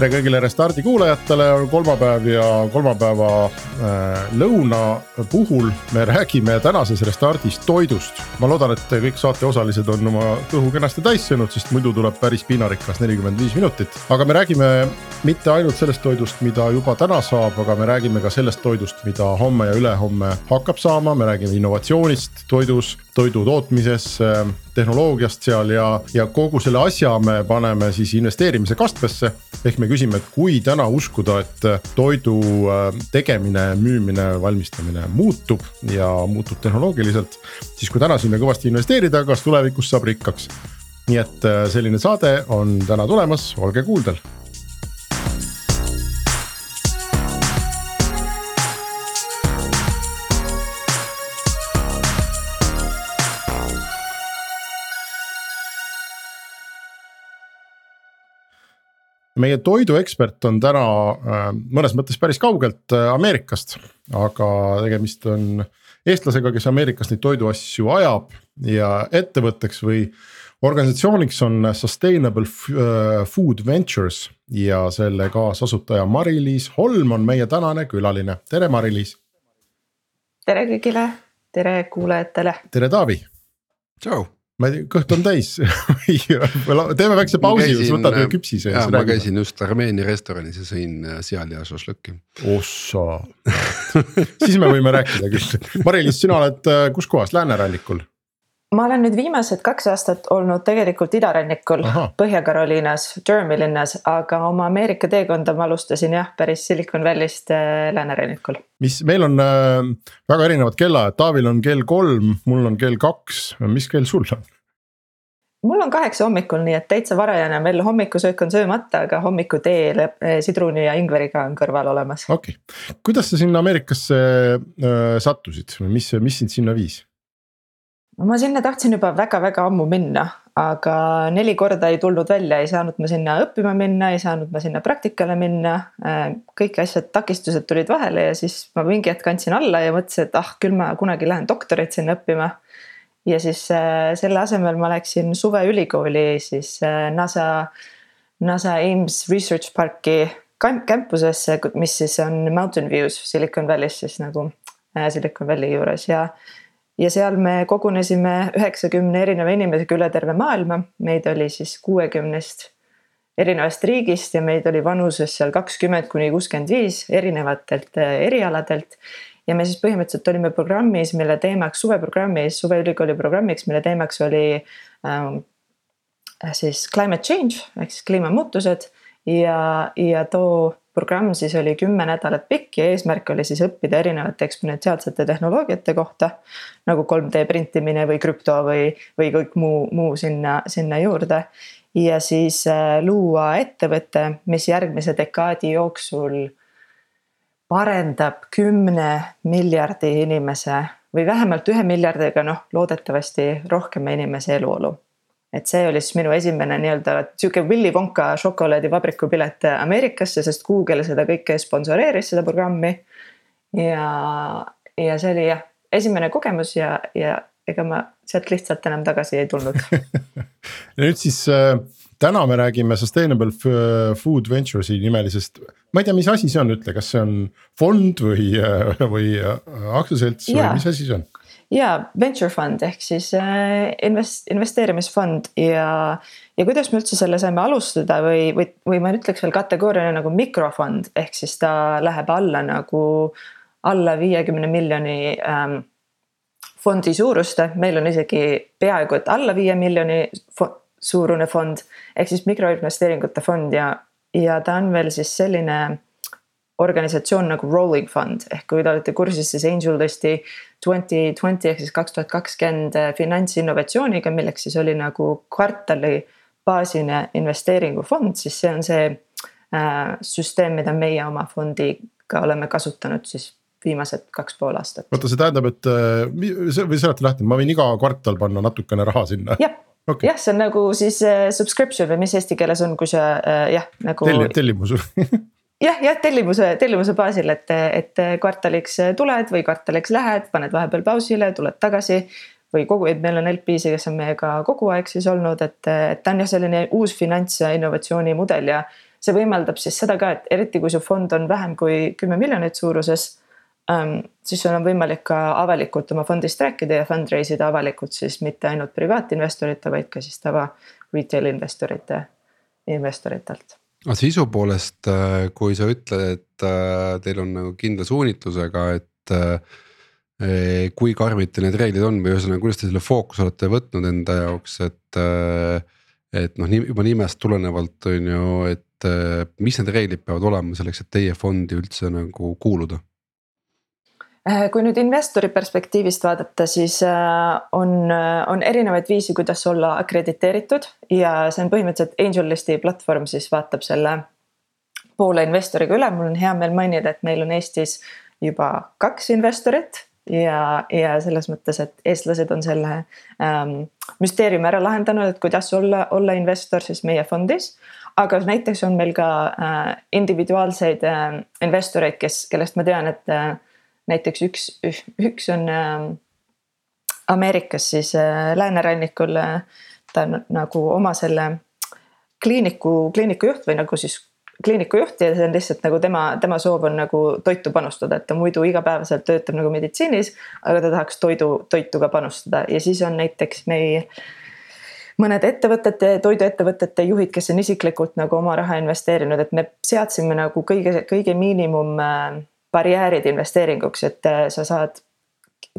tere kõigile Restardi kuulajatele, on kolmapäev ja kolmapäeva äh, lõuna puhul me räägime tänases Restardis toidust. ma loodan, et kõik saateosalised on oma kõhu kenasti täis söönud, sest muidu tuleb päris piinarikas nelikümmend viis minutit. aga me räägime mitte ainult sellest toidust, mida juba täna saab, aga me räägime ka sellest toidust, mida homme ja ülehomme hakkab saama, me räägime innovatsioonist toidus, toidu tootmises tehnoloogiast seal ja, ja kogu selle asja me paneme siis investeerimise kastmesse. ehk me küsime, et kui täna uskuda, et toidu äh, tegemine, müümine, valmistamine muutub ja muutub tehnoloogiliselt. siis kui täna sinna kõvasti investeerida, kas tulevikus saab rikkaks? nii et äh, selline saade on täna tulemas, olge kuuldel meie toiduekspert on täna äh, mõnes mõttes päris kaugelt äh, Ameerikast, aga tegemist on eestlasega, kes Ameerikas neid toiduasju ajab ja ettevõtteks või organisatsiooniks on Sustainable äh, Food Ventures ja selle kaasasutaja Mari-Liis Holm on meie tänane külaline, tere Mari-Liis. tere kõigile, tere kuulajatele. tere Taavi. tšau ma ei tea, kõht on täis teeme väikse pausi, võtad ühe küpsise. ja ma käisin just Armeenia restoranis ja sõin äh, seal ja šašlõkki. ossa siis me võime rääkida küll. Mari-Liis, sina oled äh, kus kohas, läänerannikul? Ma olen nüüd viimased kaks aastat olnud tegelikult idarannikul Põhja-Carolinas, Jeremy linnas, aga oma Ameerika teekonda ma alustasin jah, päris Silicon Valley'st äh, läänerannikul. mis meil on äh, väga erinevad kellaajad, Taavil on kell kolm, mul on kell kaks, mis kell sul on? mul on kaheksa hommikul, nii et täitsa varajane, veel hommikusöök on söömata, aga hommikutee äh, sidruni ja ingveriga on kõrval olemas. okei okay., kuidas sa sinna Ameerikasse äh, sattusid mis, mis sind sinna viis? Ma sinna tahtsin juba väga-väga ammu minna, aga neli korda ei tulnud välja, ei saanud ma sinna õppima minna, ei saanud ma sinna praktikale minna. Äh, kõik asjad, takistused tulid vahele ja siis ma mingi hetk andsin alla ja mõtlesin, et ah, küll ma kunagi lähen doktorit sinna õppima. ja siis äh, selle asemel ma läksin suveülikooli siis äh, NASA, NASA Ames Research Parki campusesse, mis siis on Mountain Views Silicon Valley's siis nagu Silicon Valley juures ja ja seal me kogunesime üheksakümne erineva inimesega üle terve maailma, meid oli siis kuuekümnest erinevast riigist ja meid oli vanuses seal kakskümmend kuni kuuskümmend viis erinevatelt eh, erialadelt. ja me siis põhimõtteliselt olime programmis, mille teemaks, suveprogrammis, suveülikooli programmiks, mille teemaks oli ähm, siis climate change ehk siis kliimamuutused ja, ja too programm siis oli kümme nädalat pikk ja eesmärk oli siis õppida erinevate eksponentsiaalsete tehnoloogiate kohta. nagu 3D printimine või krüpto või, või kõik muu, muu sinna, sinna juurde. ja siis äh, luua ettevõte, mis järgmise dekaadi jooksul parendab kümne miljardi inimese või vähemalt ühe miljardiga, noh, loodetavasti rohkema inimese eluolu et see oli siis minu esimene nii-öelda sihuke Willy Wonka šokolaadivabriku pilet Ameerikasse, sest Google seda kõike sponsoreeris, seda programmi. ja, ja see oli jah, esimene kogemus ja, ja ega ma sealt lihtsalt enam tagasi ei tulnud nüüd siis äh, täna me räägime Sustainable Food Ventures'i nimelisest, ma ei tea, mis asi see on, ütle, kas see on fond või, äh, või äh, aktsiaselts või mis asi see on? Ja venture fund ehk siis äh, invest-, investeerimisfond. Ja, ja kuidas me üldse selle saime alustada või, või, või ma ütleks veel kategooriana nagu mikrofond ehk siis ta läheb alla nagu alla viiekümne miljoni ähm, fondi suuruste, meil on isegi peaaegu et alla viie miljoni suurune fond ehk siis mikroinvesteeringute fond ja, ja ta on veel siis selline organisatsioon nagu Rolling Fund ehk kui te olete kursis, siis Angel tõesti twenty twenty ehk siis kaks tuhat kakskümmend äh, finantsinnovatsiooniga, milleks siis oli nagu kvartali baasine investeeringufond, siis see on see äh, süsteem, mida meie oma fondiga oleme kasutanud siis viimased kaks pool aastat. oota, see tähendab, et äh, või seleta lahti, ma võin iga kvartal panna natukene raha sinna? jah okay., jah, see on nagu siis subscription või mis eesti keeles on, kui sa jah nagu. tellimus jah, jah tellimuse, tellimuse baasil, et, et kvartaliks tuled või kvartaliks lähed, paned vahepeal pausile, tuled tagasi. või kogu, et meil on LP-si, kes on meiega kogu aeg siis olnud, et, et ta on jah, selline uus finants ja innovatsiooni mudel ja see võimaldab siis seda ka, et eriti kui su fond on vähem kui kümme miljonit suuruses um,. siis sul on võimalik ka avalikult oma fondist rääkida ja fundraise ida avalikult siis mitte ainult privaatinvestorite, vaid ka siis tava retail investorite, investoritelt aga sisu poolest, äh, kui sa ütled, et äh, teil on nagu kindla suunitlusega, et äh, kui karmid teil need reeglid on või ühesõnaga, kuidas te selle fookuse olete võtnud enda jaoks, et. et noh, juba nimest tulenevalt on ju, et mis need reeglid peavad olema selleks, et teie fondi üldse nagu kuuluda kui nüüd investori perspektiivist vaadata, siis äh, on, äh, on erinevaid viise, kuidas olla akrediteeritud ja see on põhimõtteliselt AngelListi platvorm siis vaatab selle poole investoriga üle, mul on hea meel mainida, et meil on Eestis juba kaks investorit ja, ja selles mõttes, et eestlased on selle ähm, müsteeriumi ära lahendanud, et kuidas olla, olla investor siis meie fondis. aga näiteks on meil ka äh, individuaalseid äh, investoreid, kes, kellest ma tean, et äh, näiteks üks, üks on äh, Ameerikas siis äh, läänerannikul äh,. ta on nagu oma selle kliiniku, kliiniku juht või nagu siis kliiniku juht ja see on lihtsalt nagu tema, tema soov on nagu toitu panustada, et ta muidu igapäevaselt töötab nagu meditsiinis. aga ta tahaks toidu, toitu ka panustada ja siis on näiteks meie mõned ettevõtete, toiduettevõtete juhid, kes on isiklikult nagu oma raha investeerinud, et me seadsime nagu kõige, kõige miinimum äh, barjäärid investeeringuks, et äh, sa saad,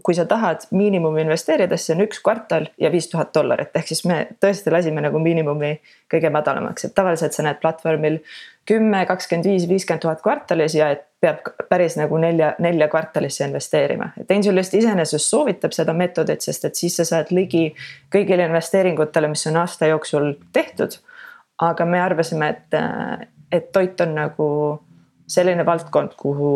kui sa tahad miinimumi investeerida, siis see on üks kvartal ja viis tuhat dollarit, ehk siis me tõesti lasime nagu miinimumi kõige madalamaks, et tavaliselt sa näed platvormil kümme, kakskümmend viis, viiskümmend tuhat kvartalis ja et peab päris nagu nelja, nelja kvartalisse investeerima. et Angelist iseenesest soovitab seda meetodit, sest et siis sa saad ligi kõigile investeeringutele, mis on aasta jooksul tehtud. aga me arvasime, et, äh, et toit on nagu selline valdkond, kuhu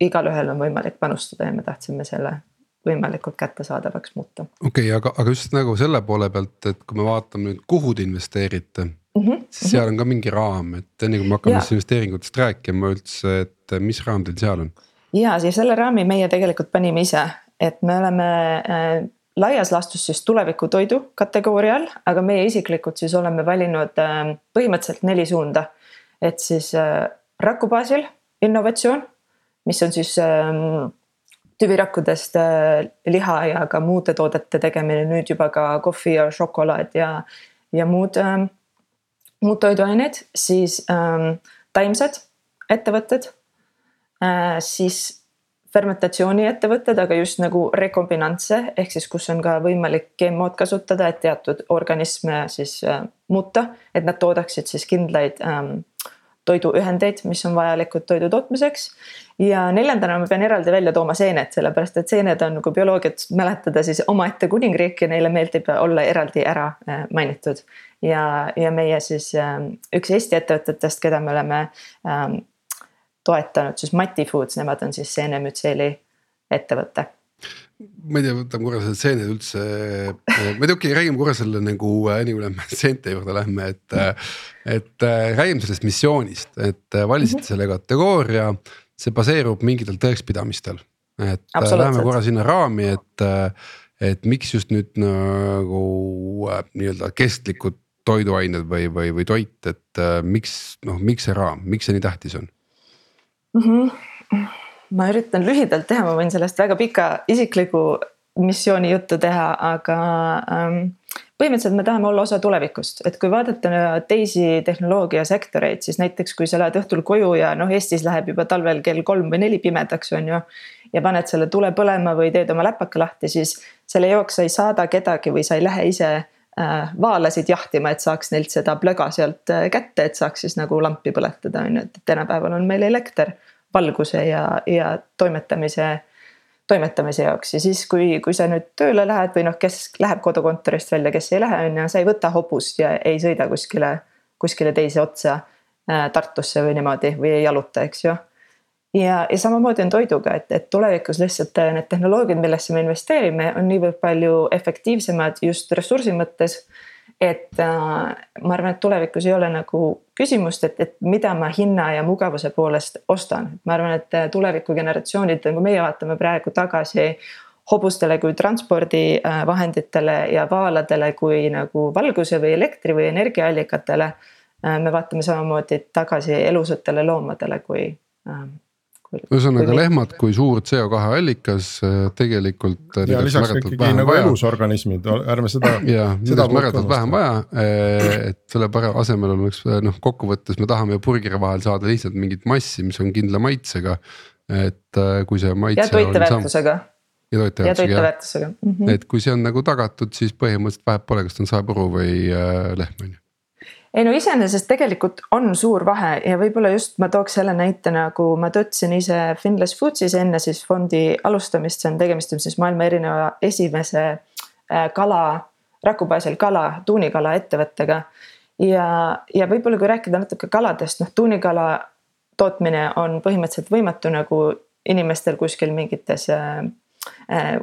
igalühel on võimalik panustada ja me tahtsime selle võimalikult kättesaadavaks muuta. okei okay,, aga, aga just nagu selle poole pealt, et kui me vaatame nüüd, kuhu te investeerite mm. -hmm. siis seal on ka mingi raam, et enne kui me hakkame siis investeeringutest rääkima üldse, et mis raam teil seal on? ja siis selle raami meie tegelikult panime ise, et me oleme äh, laias laastus siis tulevikutoidu kategooria all, aga meie isiklikult siis oleme valinud äh, põhimõtteliselt neli suunda. et siis äh, raku baasil innovatsioon, mis on siis ähm, tüvirakkudest äh, liha ja ka muude toodete tegemine, nüüd juba ka kohvi ja šokolaad ja, ja muud ähm,, muud toiduained, siis ähm, taimsed ettevõtted äh,, siis fermentatsiooniettevõtted, aga just nagu rekombinantse ehk siis, kus on ka võimalik GMO-d kasutada, et teatud organisme siis äh, muuta, et nad toodaksid siis kindlaid ähm, toiduühendeid, mis on vajalikud toidu tootmiseks. ja neljandana ma pean eraldi välja tooma seened, sellepärast et seened on, kui bioloogiat mäletada, siis omaette kuningriik ja neile meeldib olla eraldi ära äh, mainitud. ja, ja meie siis äh, üks Eesti ettevõtetest, keda me oleme ähm, toetanud, siis Mati Foods, nemad on siis seenemütseeli ettevõte ma ei tea, võtame korra selle seened üldse, ma ei tea, okei okay,, räägime korra selle nagu enne kui lähme seente juurde lähme, et. Äh, et räägime sellest missioonist, et valisite mm -hmm. selle kategooria, see baseerub mingitel tõekspidamistel. et läheme korra sinna raami, et, et miks just nüüd nagu nii-öelda kestlikud toiduained või, või, või toit, et miks noh, miks see raam, miks see nii tähtis on mm? -hmm ma üritan lühidalt teha, ma võin sellest väga pika isikliku missiooni juttu teha, aga ähm, põhimõtteliselt me tahame olla osa tulevikust, et kui vaadata teisi tehnoloogiasektoreid, siis näiteks kui sa lähed õhtul koju ja noh, Eestis läheb juba talvel kell kolm või neli pimedaks, on ju. ja paned selle tule põlema või teed oma läpaka lahti, siis selle jaoks sa ei saada kedagi või sa ei lähe ise äh, vaalasid jahtima, et saaks neilt seda plöga sealt äh, kätte, et saaks siis nagu lampi põletada, on ju, et tänapäeval on meil elekter valguse ja, ja toimetamise, toimetamise jaoks. Ja siis, kui, kui sa nüüd tööle lähed või noh, kes läheb kodukontorist välja, kes ei lähe, on ju, sa ei võta hobust ja ei sõida kuskile, kuskile teise otsa äh, Tartusse või niimoodi või ei jaluta, eks ju. Ja, ja samamoodi on toiduga, et, et tulevikus lihtsalt äh, need tehnoloogiad, millesse me investeerime, on niivõrd palju efektiivsemad just ressursi mõttes et äh, ma arvan, et tulevikus ei ole nagu küsimust, et, et mida ma hinna ja mugavuse poolest ostan, ma arvan, et äh, tuleviku generatsioonid, nagu meie vaatame praegu tagasi hobustele kui transpordivahenditele ja vaaladele kui nagu valguse või elektri või energiaallikatele me vaatame samamoodi tagasi elusatele loomadele, kui ühesõnaga lehmad kui suur CO2 allikas tegelikult. ja lisaks ikkagi nagu vaja. elusorganismid, ärme seda. ja, seda on märgatavalt vähem vaja, et selle asemel oleks noh, kokkuvõttes me tahame ju purgiri vahel saada lihtsalt mingit massi, mis on kindla maitsega. et äh, kui see maitse. ja toiteväärtusega. ja toiteväärtusega. Mm -hmm. et kui see on nagu tagatud, siis põhimõtteliselt vahet pole, kas ta on saepuru või äh, lehm on ju ei no iseenesest tegelikult on suur vahe ja võib-olla just ma tooks selle näite nagu ma töötasin ise Finless Foodsis enne siis fondi alustamist, see on tegemist on siis maailma erineva esimese äh, kala, raku baasil kala, tuunikala ettevõttega. ja, ja võib-olla kui rääkida natuke kaladest, noh tuunikala tootmine on põhimõtteliselt võimatu nagu inimestel kuskil mingites äh, äh,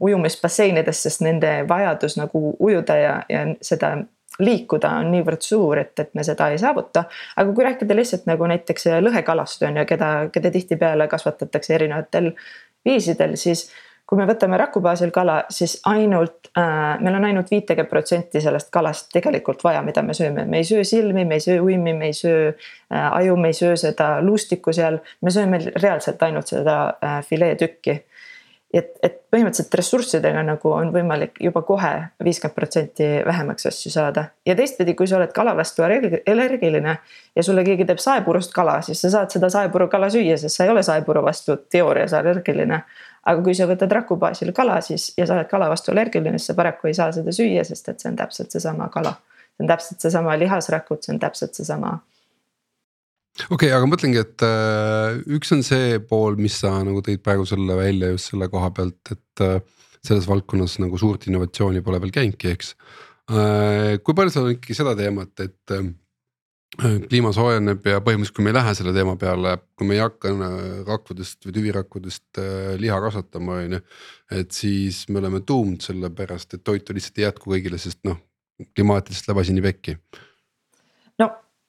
ujumisbasseinides, sest nende vajadus nagu ujuda ja, ja seda liikuda on niivõrd suur, et, et me seda ei saavuta. aga kui rääkida lihtsalt nagu näiteks lõhekalast on ju, keda, keda tihtipeale kasvatatakse erinevatel viisidel, siis kui me võtame raku baasil kala, siis ainult äh,, meil on ainult viitekümmet protsenti sellest kalast tegelikult vaja, mida me sööme, me ei söö silmi, me ei söö uimi, me ei söö äh, aju, me ei söö seda luustikku seal, me sööme reaalselt ainult seda äh, fileetükki et, et põhimõtteliselt ressurssidega nagu on võimalik juba kohe viiskümmend protsenti vähemaks asju saada. ja teistpidi, kui sa oled kala vastu allergiline ja sulle keegi teeb saepurust kala, siis sa saad seda saepuru kala süüa, sest sa ei ole saepuru vastu teoorias allergiline. aga kui sa võtad raku baasil kala, siis ja sa oled kala vastu allergiline, siis sa paraku ei saa seda süüa, sest et see on täpselt seesama kala. see on täpselt seesama lihasrakud, see on täpselt seesama okei okay,, aga mõtlengi, et äh, üks on see pool, mis sa nagu tõid praegu selle välja just selle koha pealt, et äh, selles valdkonnas nagu suurt innovatsiooni pole veel käinudki, eks äh,. kui palju seal on ikkagi seda teemat, et äh, kliima soojeneb ja põhimõtteliselt, kui me ei lähe selle teema peale, kui me ei hakka äh, rakkudest või tüvirakkudest äh, liha kasvatama, on ju. et siis me oleme tuumd sellepärast, et toitu lihtsalt ei jätku kõigile, sest noh, klimaatiliselt läheb asi nii pekki no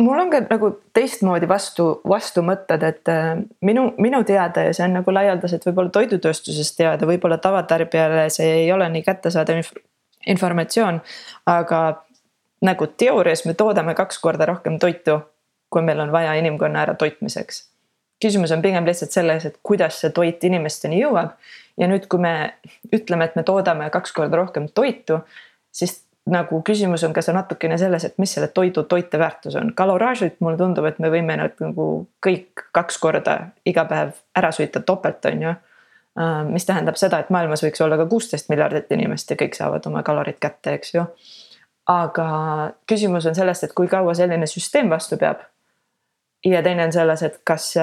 mul on ka nagu teistmoodi vastu, vastumõtted, et äh, minu, minu teada ja see on nagu laialdaselt võib-olla toidutööstuses teada, võib-olla tavatarbijale see ei ole nii kättesaadav inf informatsioon. aga nagu teoorias me toodame kaks korda rohkem toitu, kui meil on vaja inimkonna äratoitmiseks. küsimus on pigem lihtsalt selles, et kuidas see toit inimesteni jõuab ja nüüd, kui me ütleme, et me toodame kaks korda rohkem toitu, siis nagu küsimus on ka see natukene selles, et mis selle toidu toiteväärtus on. kaloraažilt mulle tundub, et me võime nad nagu kõik kaks korda iga päev ära süüa topelt, on ju. Äh, mis tähendab seda, et maailmas võiks olla ka kuusteist miljardit inimest ja kõik saavad oma kalorid kätte, eks ju. aga küsimus on selles, et kui kaua selline süsteem vastu peab. ja teine on selles, et kas,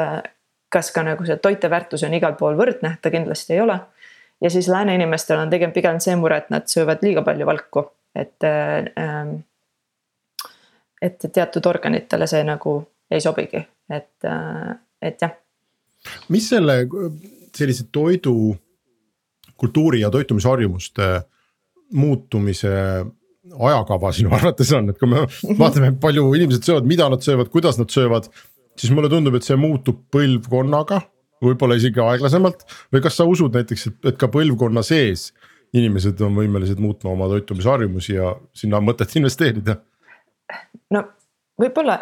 kas ka nagu see toiteväärtus on igal pool võrdne, ta kindlasti ei ole. ja siis lääne inimestel on tegelikult pigem see mure, et nad söövad liiga palju valku et ähm,. et teatud organitele see nagu ei sobigi, et, äh, et jah. mis selle sellise toidu, kultuuri ja toitumisharjumuste muutumise ajakava sinu arvates on, et kui me vaatame, palju inimesed söövad, mida nad söövad, kuidas nad söövad. siis mulle tundub, et see muutub põlvkonnaga, võib-olla isegi aeglasemalt või kas sa usud näiteks, et, et ka põlvkonna sees inimesed on võimelised muutma oma toitumisharjumusi ja sinna on mõtet investeerida? no võib-olla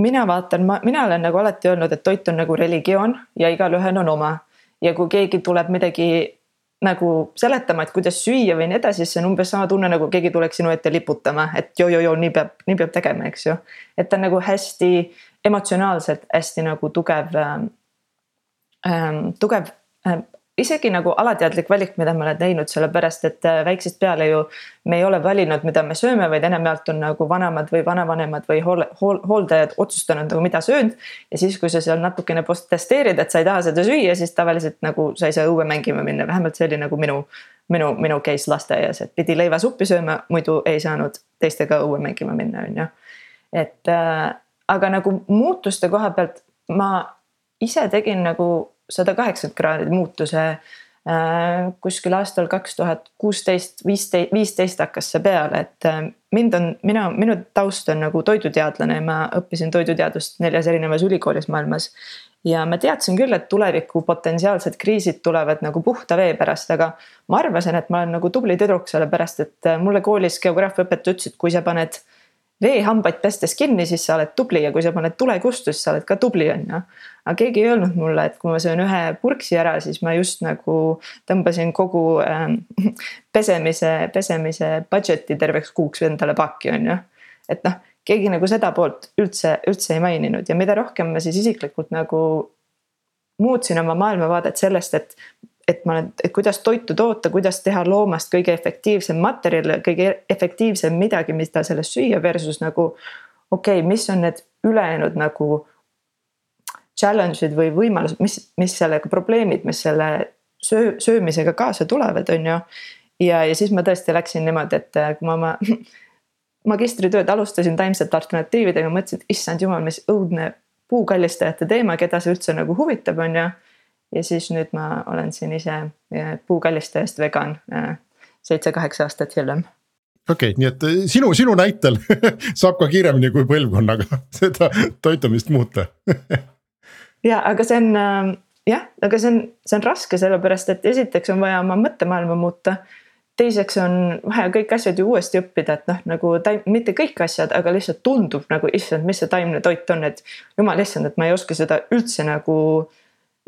mina vaatan, ma, mina olen nagu alati öelnud, et toit on nagu religioon ja igalühel on oma. ja kui keegi tuleb midagi nagu seletama, et kuidas süüa või nii edasi, siis see on umbes sama tunne, nagu keegi tuleks sinu ette liputama, et joo-joo-joo, nii peab, nii peab tegema, eks ju. et ta on nagu hästi emotsionaalselt hästi nagu tugev ähm,, ähm tugev ähm, isegi nagu alateadlik valik, mida ma olen teinud, sellepärast et äh, väiksest peale ju me ei ole valinud, mida me sööme, vaid enamjaolt on nagu vanemad või vanavanemad või hool, hool, hooldajad otsustanud nagu mida söönud. ja siis, kui sa seal natukene protesteerid, et sa ei taha seda süüa, siis tavaliselt nagu sa ei saa õue mängima minna, vähemalt see oli nagu minu, minu, minu case lasteaias, et pidi leivasuppi sööma, muidu ei saanud teistega õue mängima minna, on ju. et äh, aga nagu muutuste koha pealt ma ise tegin nagu sada kaheksakümmend kraadi muutuse äh, kuskil aastal kaks tuhat kuusteist, viisteist, viisteist hakkas see peale, et äh, mind on, mina, minu taust on nagu toiduteadlane, ma õppisin toiduteadust neljas erinevas ülikoolis maailmas. ja ma teadsin küll, et tuleviku potentsiaalsed kriisid tulevad nagu puhta vee pärast, aga ma arvasin, et ma olen nagu tubli tüdruk, sellepärast et äh, mulle koolis geograafiaõpetaja ütles, et kui sa paned veehambaid pestes kinni, siis sa oled tubli ja kui sa paned tule kustu, siis sa oled ka tubli, on ju. aga keegi ei öelnud mulle, et kui ma söön ühe purksi ära, siis ma just nagu tõmbasin kogu äh, pesemise, pesemise budget'i terveks kuuks endale pakki, on ju. et noh, keegi nagu seda poolt üldse, üldse ei maininud ja mida rohkem ma siis isiklikult nagu muutsin oma maailmavaadet sellest, et et ma, et kuidas toitu toota, kuidas teha loomast kõige efektiivsem materjal, kõige efektiivsem midagi, mida sellest süüa versus nagu. okei okay,, mis on need ülejäänud nagu challenge'id või võimalused, mis, mis sellega probleemid, mis selle söö, söömisega kaasa tulevad, on ju. ja, ja siis ma tõesti läksin niimoodi, et äh, kui ma oma magistritööd alustasin taimsete alternatiividega, mõtlesin, et issand jumal, mis õudne puukallistajate teema, keda see üldse nagu huvitab, on ju ja siis nüüd ma olen siin ise puukallistajast vegan äh, seitse-kaheksa aastat hiljem okei okay,, nii et äh, sinu, sinu näitel saab ka kiiremini kui põlvkonnaga seda toitumist muuta ja, aga see on äh, jah, aga see on, see on raske, sellepärast et esiteks on vaja oma mõttemaailma muuta. teiseks on vaja kõik asjad ju uuesti õppida, et noh, nagu taim, mitte kõik asjad, aga lihtsalt tundub nagu issand, mis see taimne toit on, et jumal issand, et ma ei oska seda üldse nagu äh,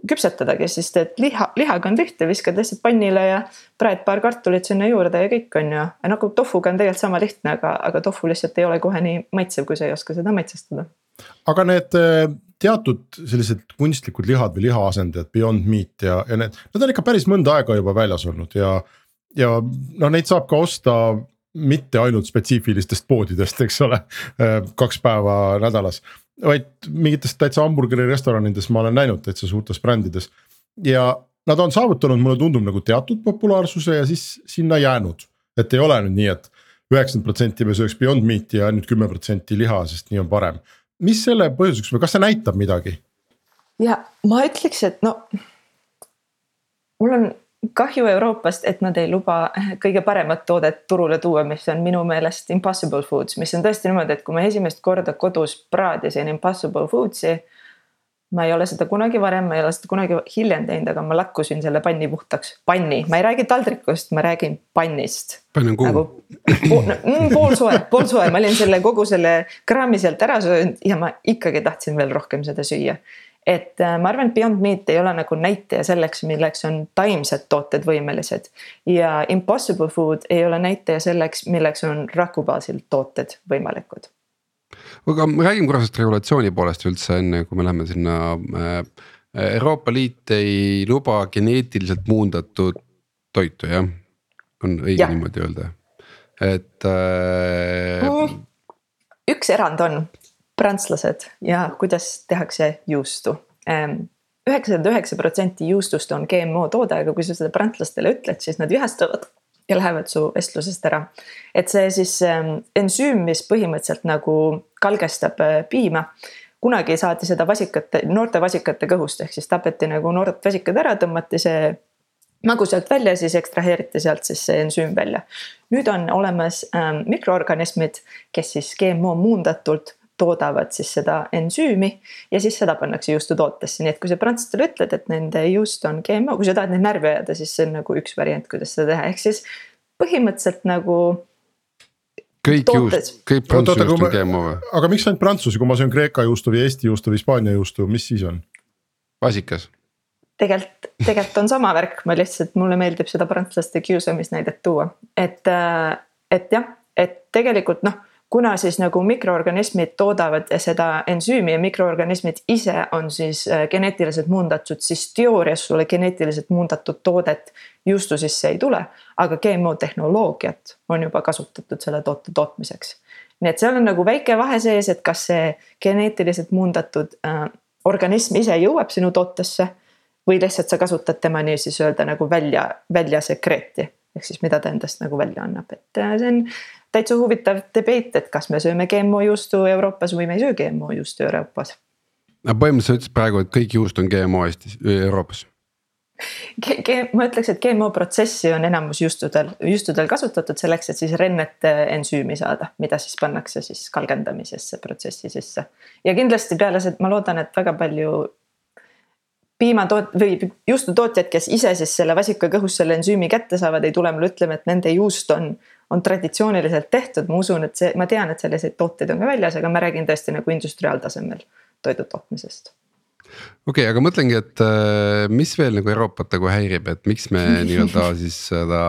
küpsetadagi, sest et liha, lihaga on lihtne, viskad lihtsalt pannile ja praed paar kartulit sinna juurde ja kõik on ju. nagu tofuga on tegelikult sama lihtne, aga, aga tofu lihtsalt ei ole kohe nii maitsev, kui sa ei oska seda maitsestada. aga need äh, teatud sellised kunstlikud lihad või lihaasendajad, Beyond Meat ja, ja need, need on ikka päris mõnda aega juba väljas olnud ja. ja noh, neid saab ka osta mitte ainult spetsiifilistest poodidest, eks ole, äh, kaks päeva nädalas vaid mingites täitsa hamburgeri restoranides ma olen näinud täitsa suurtes brändides. ja nad on saavutanud, mulle tundub nagu teatud populaarsuse ja siis sinna jäänud. et ei ole nüüd nii et üheksakümmend protsenti me sööks Beyond Meat'i ja ainult kümme protsenti liha, sest nii on parem. mis selle põhjuseks või kas see näitab midagi? ja ma ütleks, et no mul on kahju Euroopast, et nad ei luba kõige paremat toodet turule tuua, mis on minu meelest impossible foods, mis on tõesti niimoodi, et kui ma esimest korda kodus praadisin impossible foods'i. ma ei ole seda kunagi varem, ma ei ole seda kunagi hiljem teinud, aga ma lakkusin selle panni puhtaks, panni, ma ei räägi taldrikust, ma räägin pannist. pann on kuum nagu, po, no, mm, poolsoe, poolsoe, ma olin selle kogu selle kraami sealt ära söönud ja ma ikkagi tahtsin veel rohkem seda süüa et äh, ma arvan, et Beyond Meat ei ole nagu näitaja selleks, milleks on taimsed tooted võimelised. ja Impossible Food ei ole näitaja selleks, milleks on raku baasil tooted võimalikud. aga räägime korra sellest regulatsiooni poolest üldse enne, kui me läheme sinna äh,. Euroopa Liit ei luba geneetiliselt muundatud toitu, jah? on õige ja. niimoodi öelda, et äh.... Mm, üks erand on, prantslased ja kuidas tehakse juustu. Ehm, üheksakümmend üheksa protsenti juustust on GMO toode, aga kui sa seda prantslastele ütled, siis nad vihastuvad ja lähevad su vestlusest ära. et see siis ähm, ensüüm, mis põhimõtteliselt nagu kalgestab äh, piima. kunagi saadi seda vasikate, noorte vasikate kõhust ehk siis tapeti nagu noored vasikad ära, tõmmati see magu sealt välja, siis ekstraheeriti sealt siis see ensüüm välja. nüüd on olemas ähm, mikroorganismid, kes siis GMO muundatult toodavad siis seda ensüümi ja siis seda pannakse juustutootesse, nii et kui sa prantslastele ütled, et nende juust on GMO, kui sa tahad neid närvi ajada, siis see on nagu üks variant, kuidas seda teha, ehk siis põhimõtteliselt nagu. kõik juust, kõik prantsuse juust on GMO või? aga miks ainult prantsuse, kui ma söön Kreeka juustu või Eesti juustu või Hispaania juustu, mis siis on? vasikas tegelikult, tegelikult on sama värk, ma lihtsalt, mulle meeldib seda prantslaste kiusamisnäidet tuua, et, äh, et jah, et tegelikult noh kuna siis nagu mikroorganismid toodavad seda ensüümi ja mikroorganismid ise on siis äh, geneetiliselt muundatud, siis teoorias sulle geneetiliselt muundatud toodet juustu sisse ei tule. aga GMO tehnoloogiat on juba kasutatud selle toote tootmiseks. nii et seal on nagu väike vahe sees, et kas see geneetiliselt muundatud äh, organism ise jõuab sinu tootesse või lihtsalt sa kasutad tema nii-siis öelda nagu välja, välja sekreeti ehk siis mida ta endast nagu välja annab, et äh, see on täitsa huvitav debate, et kas me sööme GMO juustu Euroopas või me ei söö GMO juustu Euroopas. aga põhimõtteliselt sa ütlesid praegu, et kõik juust on GMO Eestis, Euroopas ma ütleks, et GMO protsessi on enamus juustudel, juustudel kasutatud selleks, et siis rennet ensüümi saada, mida siis pannakse siis kalgendamisesse protsessi sisse. ja kindlasti peale seda ma loodan, et väga palju piimatoot- või juustutootjad, kes ise siis selle vasika kõhus selle ensüümi kätte saavad, ei tule mulle ütlema, et nende juust on on traditsiooniliselt tehtud, ma usun, et see, ma tean, et selliseid tooteid on ka väljas, aga ma räägin tõesti nagu industriaaltasemel toidu tootmisest okei okay,, aga mõtlengi, et äh, mis veel nagu Euroopat nagu häirib, et miks me nii-öelda siis seda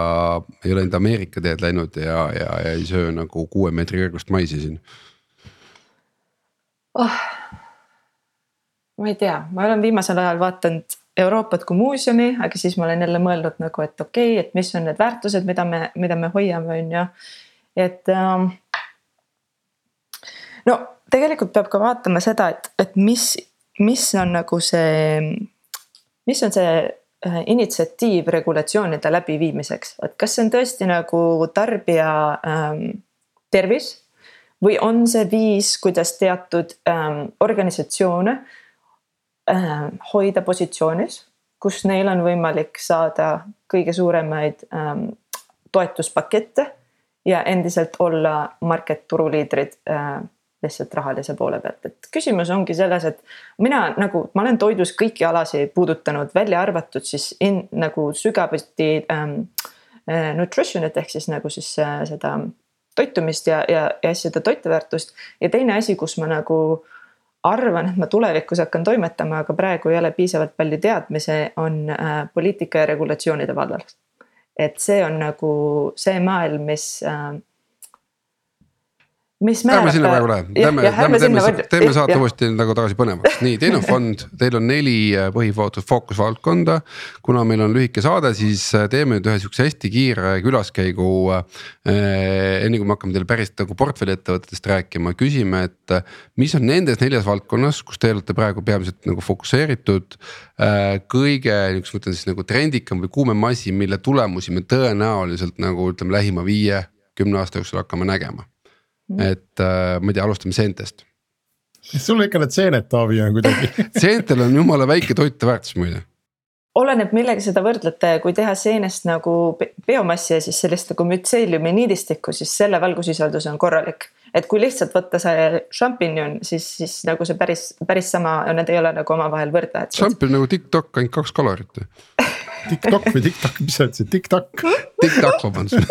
ei ole nüüd Ameerika teed läinud ja, ja, ja ei söö nagu kuue meetri kõrgust maisi siin oh.? ma ei tea, ma olen viimasel ajal vaadanud Euroopat kui muuseumi, aga siis ma olen jälle mõelnud nagu, et okei okay,, et mis on need väärtused, mida me, mida me hoiame, on ju, et ähm,. no tegelikult peab ka vaatama seda, et, et mis mis on nagu see, mis on see äh, initsiatiiv regulatsioonide läbiviimiseks, et kas see on tõesti nagu tarbija ähm, tervis või on see viis, kuidas teatud ähm, organisatsioone ähm, hoida positsioonis, kus neil on võimalik saada kõige suuremaid ähm, toetuspakette ja endiselt olla market turuliidrid äh, lihtsalt rahalise poole pealt, et küsimus ongi selles, et mina nagu, ma olen toidus kõiki alasid puudutanud, välja arvatud siis in, nagu sügavuti ähm, äh, nutrition'it ehk siis nagu siis äh, seda toitumist ja, ja, ja asjade toiteväärtust. ja teine asi, kus ma nagu arvan, et ma tulevikus hakkan toimetama, aga praegu ei ole piisavalt palju teadmisi, on äh, poliitika ja regulatsioonide vallal. et see on nagu see maailm, mis äh, mis määrab. ärme sinna praegu lähe, lähme, lähme teeme, teeme saate uuesti nagu tagasi põnevaks, nii teil on fond, teil on neli äh, põhifookus, fookusvaldkonda. kuna meil on lühike saade, siis äh, teeme nüüd ühe sihukese hästi kiire külaskäigu äh,. enne kui me hakkame teile päris nagu portfelli ettevõtetest rääkima, küsime, et mis on nendes neljas valdkonnas, kus te olete praegu peamiselt nagu fokusseeritud äh,. kõige niisugune, ma ütlen siis nagu trendikam või kuumem asi, mille tulemusi me tõenäoliselt nagu ütleme lähima viie, kümne aasta jooksul hakkame nägema. Et äh, ma ei tea, alustame seentest. sul ikka need seened, Taavi, on kuidagi seentel on jumala väike toiteväärtus muide oleneb, millega seda võrdlete, kui teha seenest nagu biomassi ja siis sellist nagu mütseeliumi niidistikku, siis selle valgusisaldus on korralik. et kui lihtsalt võtta see šampinjon, siis, siis nagu see päris, päris sama, need ei ole nagu omavahel võrdväärsed. šampinjon nagu tiktok, ainult kaks kalorit TikTok või TikTok, mis sa ütlesid, TikTok? TikTok, vabandust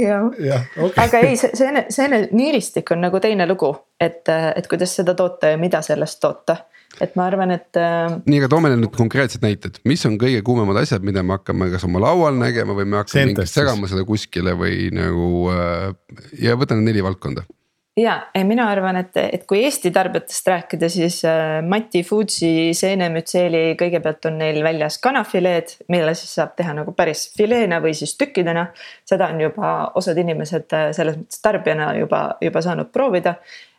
jah, okay. aga ei, see, seene, seeneniiristik on nagu teine lugu, et, et kuidas seda toota ja mida sellest toota et ma arvan, et. Äh, nii, aga toome nüüd konkreetsed näited, mis on kõige kuumemad asjad, mida me hakkame kas oma laual nägema või me hakkame mingit segama seda kuskile või nagu äh, ja võtan neli valdkonda ja mina arvan, et, et kui Eesti tarbijatest rääkida, siis äh, Mati Foodsi seenemütseeli kõigepealt on neil väljas kanafileed, mille siis saab teha nagu päris fileena või siis tükkidena. seda on juba osad inimesed äh, selles mõttes tarbijana juba, juba saanud proovida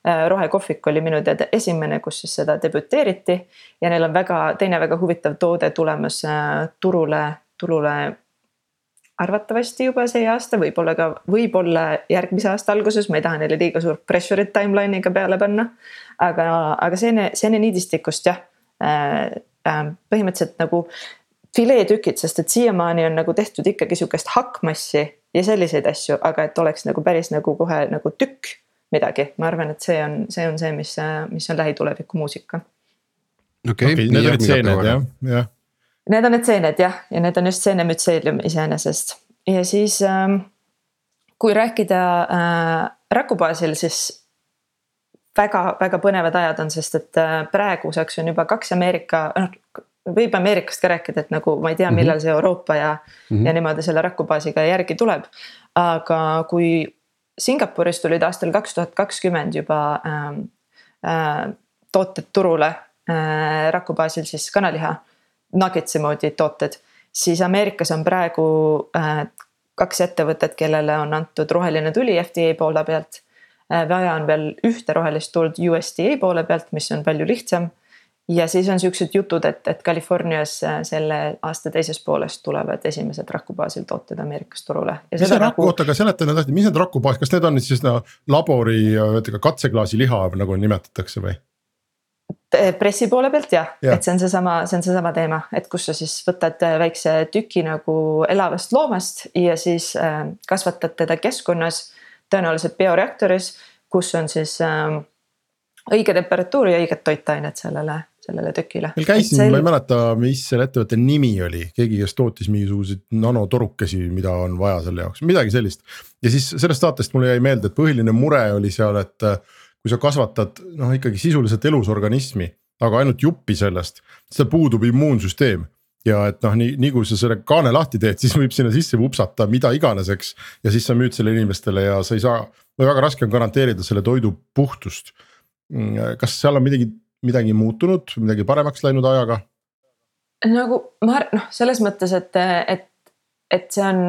äh,. rohekohvik oli minu teada esimene, kus siis seda debüteeriti ja neil on väga, teine väga huvitav toode tulemas äh, turule, turule arvatavasti juba see aasta, võib-olla ka, võib-olla järgmise aasta alguses, ma ei taha neile liiga suurt pressure'it timeline'iga peale panna. aga, aga seene, seeneniidistikust jah äh,, äh, põhimõtteliselt nagu fileetükid, sest et siiamaani on nagu tehtud ikkagi sihukest hakkmassi ja selliseid asju, aga et oleks nagu päris nagu kohe nagu tükk midagi, ma arvan, et see on, see on see, mis, mis on lähituleviku muusika. okei okay, okay, need olid seened jah, jah Need on need seened jah, ja need on just seenemütseelium iseenesest ja siis ähm, kui rääkida äh, raku baasil, siis väga-väga põnevad ajad on, sest et äh, praeguseks on juba kaks Ameerika, noh võib Ameerikast ka rääkida, et nagu ma ei tea, millal mhm. see Euroopa ja mm, -hmm. ja niimoodi selle rakubaasiga järgi tuleb. aga kui Singapuris tulid aastal kaks tuhat kakskümmend juba äh, äh, tooted turule äh, rakubaasil siis kanaliha nuggetsi moodi tooted, siis Ameerikas on praegu äh, kaks ettevõtet, kellele on antud roheline tuli FDA poole pealt äh,. vaja on veel ühte rohelist tuld USDA poole pealt, mis on palju lihtsam. ja siis on siuksed jutud, et, et Californias äh, selle aasta teises pooles tulevad esimesed raku baasil tooted Ameerikas turule. mis see raku, oota, aga seleta nüüd hästi, mis need raku baas, kas need on siis no, labori, katseklaasi liha nagu nimetatakse või? Pressi poole pealt jah ja., et see on seesama, see on seesama teema, et kus sa siis võtad äh, väikse tüki nagu elavast loomast ja siis äh, kasvatad teda keskkonnas, tõenäoliselt bioreaktoris, kus on siis äh, õige temperatuur ja õiged toitained sellele sellele tükile. meil käis siin, ma ei mäleta, mis selle ettevõtte nimi oli, keegi, kes tootis mingisuguseid nanotorukesi, mida on vaja selle jaoks, midagi sellist. ja siis sellest saatest mulle jäi meelde, et põhiline mure oli seal, et kui sa kasvatad noh, ikkagi sisuliselt elus organismi, aga ainult juppi sellest, siis tal puudub immuunsüsteem ja et noh, nii, nii kui sa selle kaane lahti teed, siis võib sinna sisse vupsata mida iganes, eks. ja siis sa müüd selle inimestele ja sa ei saa, väga raske on garanteerida selle toidu puhtust. Mm, kas seal on midagi, midagi muutunud, midagi paremaks läinud ajaga? nagu ma noh, selles mõttes, et, et, et see on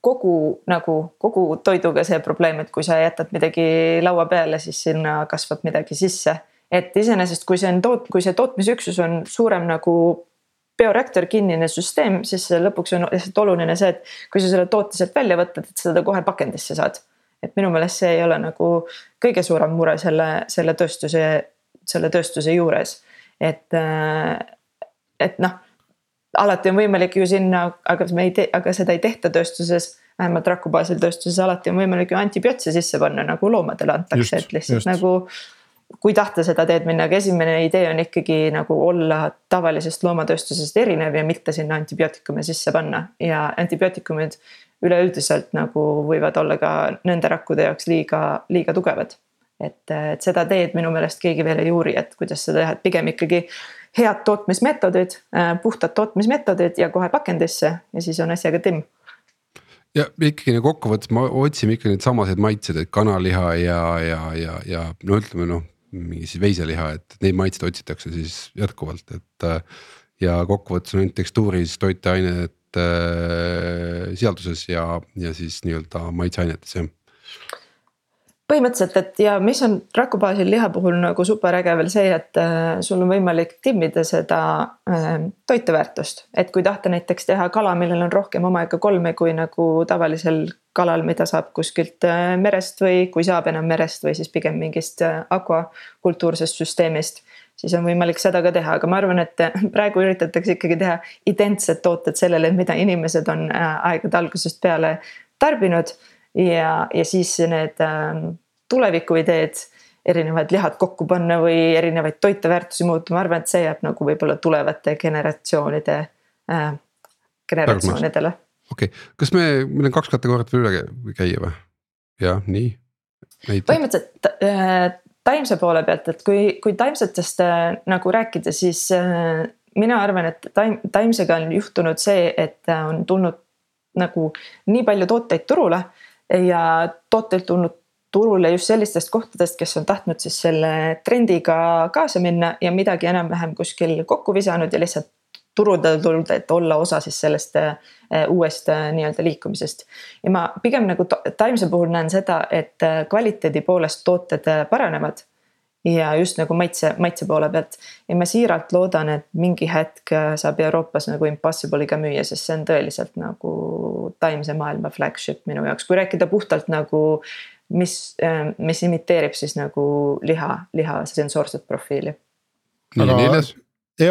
kogu nagu kogu toiduga see probleem, et kui sa jätad midagi laua peale, siis sinna kasvab midagi sisse et iseenesest, kui see on toot-, kui see tootmisüksus on suurem nagu bioreaktor kinnine süsteem, siis lõpuks on lihtsalt oluline see, et kui sa selle toote sealt välja võtad, et seda kohe pakendisse saad. et minu meelest see ei ole nagu kõige suurem mure selle, selle tööstuse, selle tööstuse juures. et, et noh, alati on võimalik ju sinna, aga me ei tee, aga seda ei tehta tööstuses vähemalt raku baasil tööstuses alati on võimalik ju antibiootse sisse panna, nagu loomadele antakse, et lihtsalt just. nagu kui tahta seda teed minna, aga esimene idee on ikkagi nagu olla tavalisest loomatööstusest erinev ja mitte sinna antibiootikume sisse panna ja antibiootikumid üleüldiselt nagu võivad olla ka nende rakkude jaoks liiga, liiga tugevad. et, et seda teed minu meelest keegi veel ei uuri, et kuidas seda teha, et pigem ikkagi head tootmismeetodid, puhtad tootmismeetodid ja kohe pakendisse ja siis on asjaga timm ja ikkagi nagu kokkuvõttes me otsime ikka neid samasid maitseid, et kanaliha ja, ja, ja, ja no ütleme noh mingi siis veiseliha, et neid maitseid otsitakse siis jätkuvalt, et. Äh, ja kokkuvõttes on ainult tekstuuris, toiteained äh, sisalduses ja, ja siis nii-öelda maitseainetes jah põhimõtteliselt, et ja mis on raku baasil liha puhul nagu super äge veel see, et äh, sul on võimalik timmida seda äh, toiteväärtust. et kui tahta näiteks teha kala, millel on rohkem omega kolme kui nagu tavalisel kalal, mida saab kuskilt äh, merest või kui saab enam merest või siis pigem mingist akvakultuursest süsteemist. siis on võimalik seda ka teha, aga ma arvan, et praegu üritatakse ikkagi teha identsed tooted sellele, mida inimesed on aegade algusest peale tarbinud ja, ja siis need äh, tulevikuideed, erinevad lihad kokku panna või erinevaid toiteväärtusi muuta, ma arvan, et see jääb nagu võib-olla tulevate generatsioonide äh,, generatsioonidele. okei okay., kas me, meil on kaks kategooriat veel üle käia või? jah, nii. põhimõtteliselt äh, taimse poole pealt, et kui, kui taimsetest äh, nagu rääkida, siis äh, mina arvan, et taim, taimsega on juhtunud see, et äh, on tulnud nagu nii palju tooteid turule ja tooteid tulnud turule just sellistest kohtadest, kes on tahtnud siis selle trendiga kaasa minna ja midagi enam-vähem kuskil kokku visanud ja lihtsalt turule tulnud, et olla osa siis sellest äh, uuest äh, nii-öelda liikumisest. ja ma pigem nagu Timesi puhul näen seda, et äh, kvaliteedi poolest tooted paranevad ja just nagu maitse, maitse poole pealt. ja ma siiralt loodan, et mingi hetk saab Euroopas nagu Impossible'iga müüa, sest see on tõeliselt nagu taimse maailma flagship minu jaoks, kui rääkida puhtalt nagu. mis, mis imiteerib siis nagu liha, liha sensoorset profiili. aga,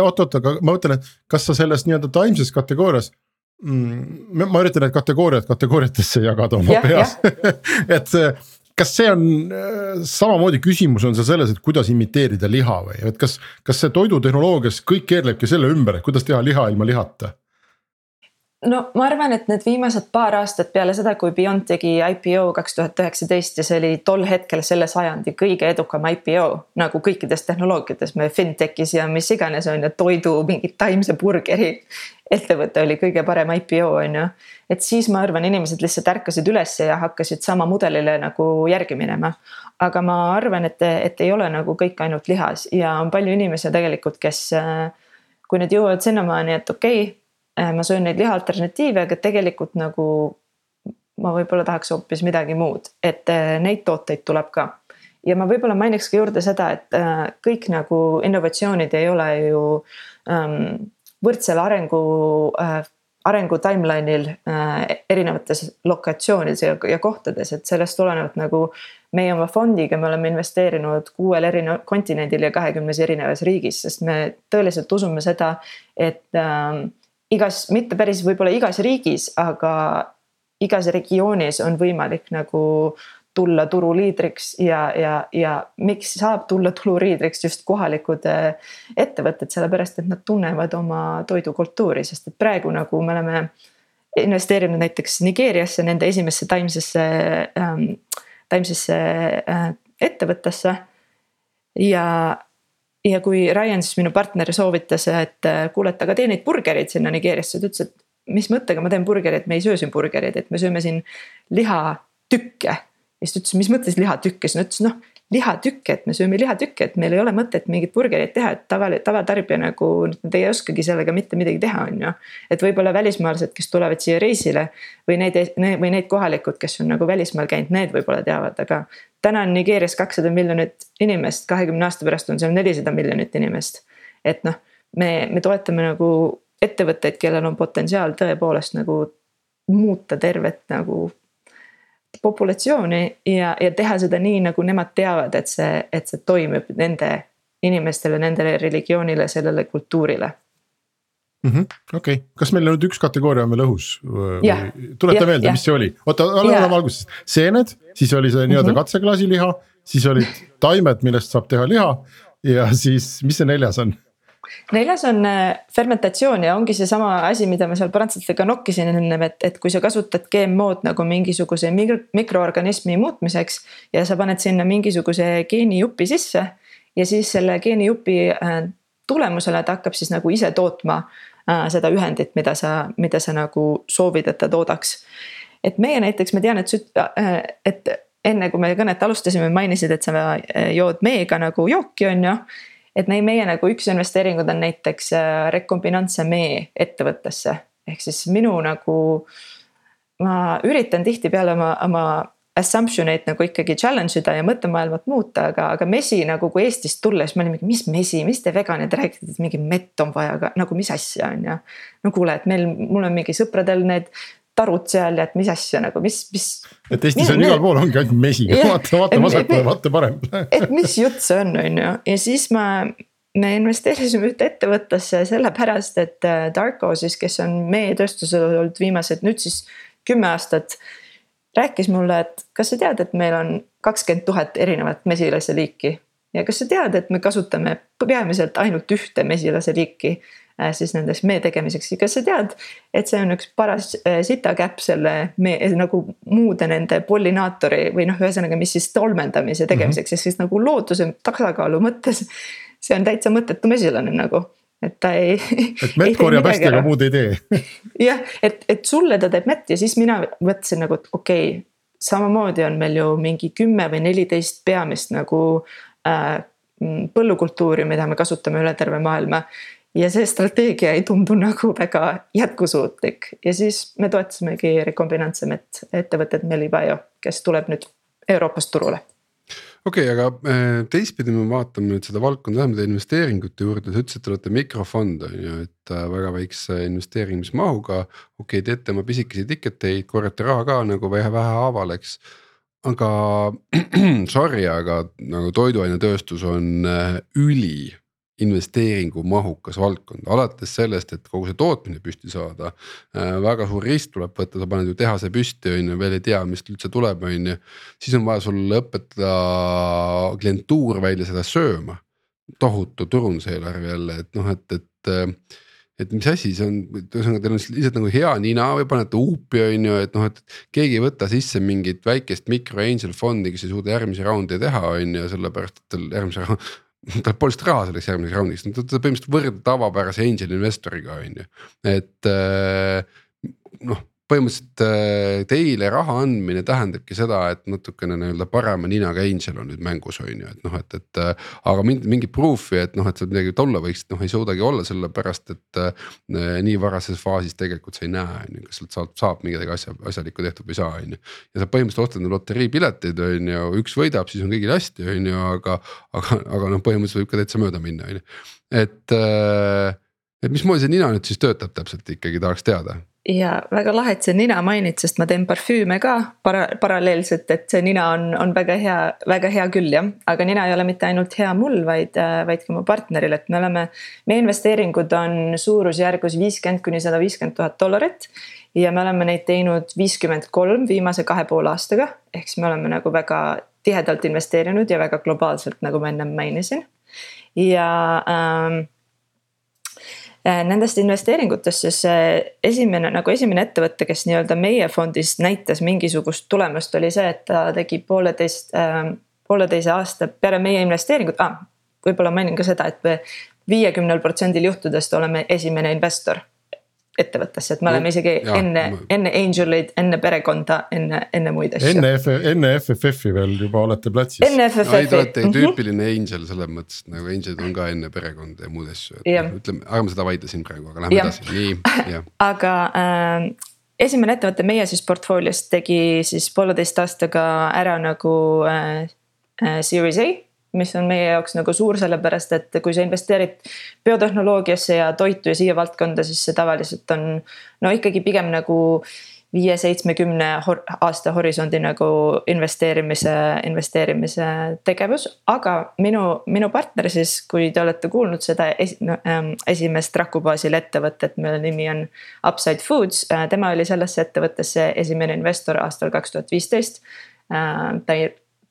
oot-oot, aga ma mõtlen, et kas sa selles nii-öelda taimses kategoorias mm,. ma üritan need kategooriad kategooriatesse jagada oma ja, peas et kas see on äh, samamoodi küsimus on see selles, et kuidas imiteerida liha või, et kas, kas see toidutehnoloogias kõik keerlebki selle ümber, et kuidas teha liha ilma lihata? no ma arvan, et need viimased paar aastat peale seda, kui Beyond tegi IPO kaks tuhat üheksateist ja see oli tol hetkel selle sajandi kõige edukam IPO nagu kõikides tehnoloogiates, me fintech'is ja mis iganes on ju, toidu mingi taimse burgeri ettevõte oli kõige parem IPO on ju. et siis ma arvan, inimesed lihtsalt ärkasid ülesse ja hakkasid sama mudelile nagu järgi minema. aga ma arvan, et, et ei ole nagu kõik ainult lihas ja on palju inimesi tegelikult, kes kui nad jõuavad sinnamaani, et okei okay, Äh, ma söön neid liha alternatiive, aga tegelikult nagu ma võib-olla tahaks hoopis midagi muud, et äh, neid tooteid tuleb ka. ja ma võib-olla mainiks ka juurde seda, et äh, kõik nagu innovatsioonid ei ole ju ähm, võrdsel arengu äh, arengu timeline'il äh, erinevates lokatsioonides ja, ja kohtades, et sellest tulenevalt nagu meie oma fondiga me oleme investeerinud kuuel erineval kontinendil ja kahekümnes erinevas riigis, sest me tõeliselt usume seda, et äh, igas, mitte päris võib-olla igas riigis, aga igas regioonis on võimalik nagu tulla turuliidriks ja, ja, ja miks saab tulla turuliidriks just kohalikud äh, ettevõtted, sellepärast et nad tunnevad oma toidukultuuri, sest et praegu nagu me oleme investeerinud näiteks Nigeeriasse, nende esimesse taimsesse ähm,, taimsesse äh, ettevõttesse. ja, ja kui Ryan siis minu partner soovitas, et äh, kuule, et aga tee neid burgereid sinna Nigeeriasse, ta ütles, et mis mõttega ma teen burgerit, me ei söö siin burgereid, et me sööme siin lihatükke. Ja siis ta ütles, mis mõttes lihatükke, siis ma ütlesin, noh lihatükke, et me sööme lihatükke, et meil ei ole mõtet mingit burgerit teha, et tava, tavatarbija nagu ei oskagi sellega mitte midagi teha, on ju. et võib-olla välismaalased, kes tulevad siia reisile või neid, või need kohalikud, kes on nagu välismaal käinud, need võib-olla teavad, aga. täna on Nigeerias kakssada miljonit inimest, kahekümne aasta pärast on seal nelisada miljonit inimest. et noh, me, me toetame nagu ettevõtteid, kellel on potentsiaal tõepoolest nagu muuta tervet nagu populatsiooni ja, ja teha seda nii, nagu nemad teavad, et see, et see toimib nende inimestele, nendele religioonile, sellele kultuurile mm -hmm.. okei okay., kas meil nüüd üks kategooria on veel õhus? tuleta meelde, mis see oli, oota, alustame algusest, seened, siis oli see nii-öelda mm -hmm. katseklaasiliha, siis olid taimed, millest saab teha liha ja siis, mis see neljas on? Neljas on äh, fermentatsioon ja ongi seesama asi, mida ma seal prantslastega nokkisin ennem, et, et kui sa kasutad GMO-d nagu mingisuguse mikro, mikroorganismi muutmiseks. ja sa paned sinna mingisuguse geenijupi sisse ja siis selle geenijupi äh, tulemusele ta hakkab siis nagu ise tootma äh, seda ühendit, mida sa, mida sa nagu soovid, et ta toodaks. et meie näiteks, ma tean, et süt-, et enne kui me kõnet alustasime, mainisid, et sa jood meega nagu jooki, on ju et meie, meie nagu üks investeeringud on näiteks äh, rekombinantse mee ettevõttesse. ehk siis minu nagu, ma üritan tihtipeale oma, oma assumption eid nagu ikkagi challenge ida ja mõttemaailmat muuta, aga, aga mesi nagu kui Eestist tulles ma olin mingi, mis mesi, mis te veganid räägite, et mingi mett on vaja, aga nagu mis asja on ju. no kuule, et meil, mul on mingi sõpradel need tarud seal ja et mis asja nagu, mis, mis. et Eestis on igal pool ongi ainult mesi, vaata, vaata vasakule, vaata paremale et mis jutt see on, on ju, ja siis ma me investeerisime ühte ettevõttesse sellepärast, et äh, Darko siis, kes on meie tööstusel olnud viimased nüüd siis kümme aastat. rääkis mulle, et kas sa tead, et meil on kakskümmend tuhat erinevat mesilase liiki ja kas sa tead, et me kasutame peamiselt ainult ühte mesilase liiki siis nendes mee tegemiseks ja kas sa tead, et see on üks paras äh, sitakäpp selle mee nagu muude nende pollinaatori või noh, ühesõnaga, mis siis tolmendamise mhm. tegemiseks mm, -hmm. ehk siis nagu looduse tasakaalu mõttes. see on täitsa mõttetu mesilane nagu, et ta ei. et mett korjab hästi, aga muud ei tee jah, et, et sulle ta teeb mett ja siis mina mõtlesin nagu, et okei okay, samamoodi on meil ju mingi kümme või neliteist peamist nagu äh, põllukultuuri, mida me kasutame üle terve maailma ja see strateegia ei tundu nagu väga jätkusuutlik ja siis me toetasimegi Recombinantsemet ettevõtet Melibio, kes tuleb nüüd Euroopast turule okei okay,, aga äh, teistpidi me vaatame nüüd seda valdkonda lähemalt investeeringute juurde, sa ütlesid, et te olete mikrofond on ju, et äh, väga väikse investeerimismahuga. okei okay,, teete oma pisikesi ticket eid, korjate raha ka nagu vähe vähehaaval, eks. aga sorry, aga nagu toiduainetööstus on äh, üli investeeringumahukas valdkond, alates sellest, et kogu see tootmine püsti saada äh,. väga suur risk tuleb võtta, sa paned ju tehase püsti, on ju, veel ei tea, mis üldse tuleb, on ju. siis on vaja sul õpetada klientuur välja seda sööma. tohutu turunduseelarve jälle, et noh, et, et äh, et mis asi see on, ühesõnaga teil on lihtsalt nagu hea nina või panete huupi, on ju, et noh, et. keegi ei võta sisse mingit väikest mikro angel fondi, kes ei suuda järgmisi raunde teha, on ju, sellepärast et tal järgmise tal pole lihtsalt raha selleks järgmiseks raundiks, ta põhimõtteliselt võrdle tavapärase angel investoriga on ju, et äh, noh põhimõtteliselt äh, teile raha andmine tähendabki seda, et natukene nii-öelda parema ninaga angel on nüüd mängus on ju, et noh, et, et. Äh, aga mingit proof'i, et noh, et sa midagi olla võiksid, noh ei suudagi olla, sellepärast et äh, nii varases faasis tegelikult sa ei näe, on ju, kas sealt saab, saab midagi asja, asjalikku tehtud või ei saa, on ju. ja sa põhimõtteliselt ostad loteriipileteid, on ju, üks võidab, siis on kõigil hästi, on ju, aga, aga, aga noh, põhimõtteliselt võib ka täitsa mööda minna, on ju, et et mismoodi see nina nüüd siis töötab täpselt ikkagi tahaks teada ja väga lahe, et sa nina mainid, sest ma teen parfüüme ka para-, paralleelselt, et see nina on, on väga hea, väga hea küll jah. aga nina ei ole mitte ainult hea mul, vaid, vaid ka mu partneril, et me oleme, meie investeeringud on suurusjärgus viiskümmend kuni sada viiskümmend tuhat dollarit. ja me oleme neid teinud viiskümmend kolm viimase kahe poole aastaga, ehk siis me oleme nagu väga tihedalt investeerinud ja väga globaalselt, nagu ma ennem mainisin. ja ähm, äh, Nendest investeeringutest siis esimene nagu esimene ettevõte, kes nii-öelda meie fondis näitas mingisugust tulemust, oli see, et ta tegi pooleteist äh,, pooleteise aasta peale meie investeeringut ah,, võib-olla mainin ka seda, et viiekümnel protsendil juhtudest oleme esimene investor ettevõttesse, et me oleme isegi ja, enne ma..., enne Angel'id, enne perekonda, enne, enne muid asju. enne F, enne FFF-i veel juba olete platsis. enne FFF-i. Te olete mm -hmm. tüüpiline Angel selles mõttes, et nagu Angel'id on ka enne perekonda ja muud asju, et noh, ütleme, ärme seda vaidle siin praegu, aga lähme ja. edasi, nii, jah. aga äh, esimene ettevõte meie siis portfooliost tegi siis pooleteist aastaga ära nagu äh, äh, Series A mis on meie jaoks nagu suur, sellepärast et kui sa investeerid biotehnoloogiasse ja toitu ja siia valdkonda, siis see tavaliselt on no ikkagi pigem nagu viie-seitsmekümne aasta horisondi nagu investeerimise, investeerimise tegevus. aga minu, minu partner siis, kui te olete kuulnud seda es, no, ähm, esimest Raku baasil ettevõtet, mille nimi on Upside Foods äh,, tema oli sellesse ettevõttesse esimene investor aastal kaks tuhat viisteist. Äh, ta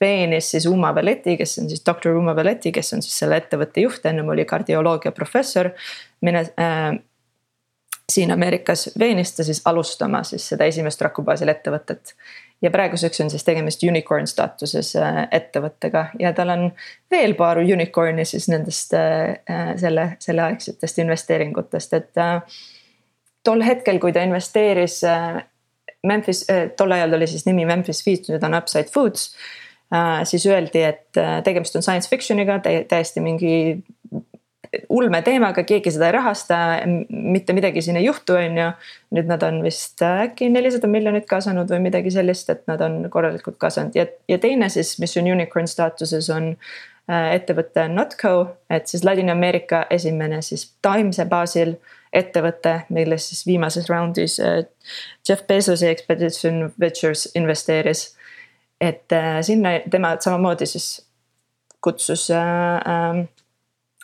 veenis siis Uma Veleti, kes on siis doktor Uma Veleti, kes on siis selle ettevõtte juht, ennem oli kardioloogia professor. mine äh, siin Ameerikas veenis ta siis alustama siis seda esimest raku baasil ettevõtet. ja praeguseks on siis tegemist unicorn staatuses äh, ettevõttega ja tal on veel paar unicorn'i siis nendest äh, äh selle, selleaegsetest investeeringutest, et äh, tol hetkel, kui ta investeeris äh, Memphis äh,, tol ajal oli siis nimi Memphis Feeds, nüüd on Upside Foods Äh, siis öeldi, et äh, tegemist on science fiction'iga, täiesti mingi ulme teemaga, keegi seda ei rahasta, mitte midagi siin ei juhtu, on ju. nüüd nad on vist äh, äkki nelisada miljonit kaasanud või midagi sellist, et nad on korralikult kaasanud ja, ja teine siis, mis on unicorn staatuses, on ettevõte Notco, et siis Ladina-Ameerika esimene siis taimse baasil ettevõte, milles siis viimases raundis Jeff Bezosi Expedition Ventures investeeris et äh, sinna tema samamoodi siis kutsus äh, äh,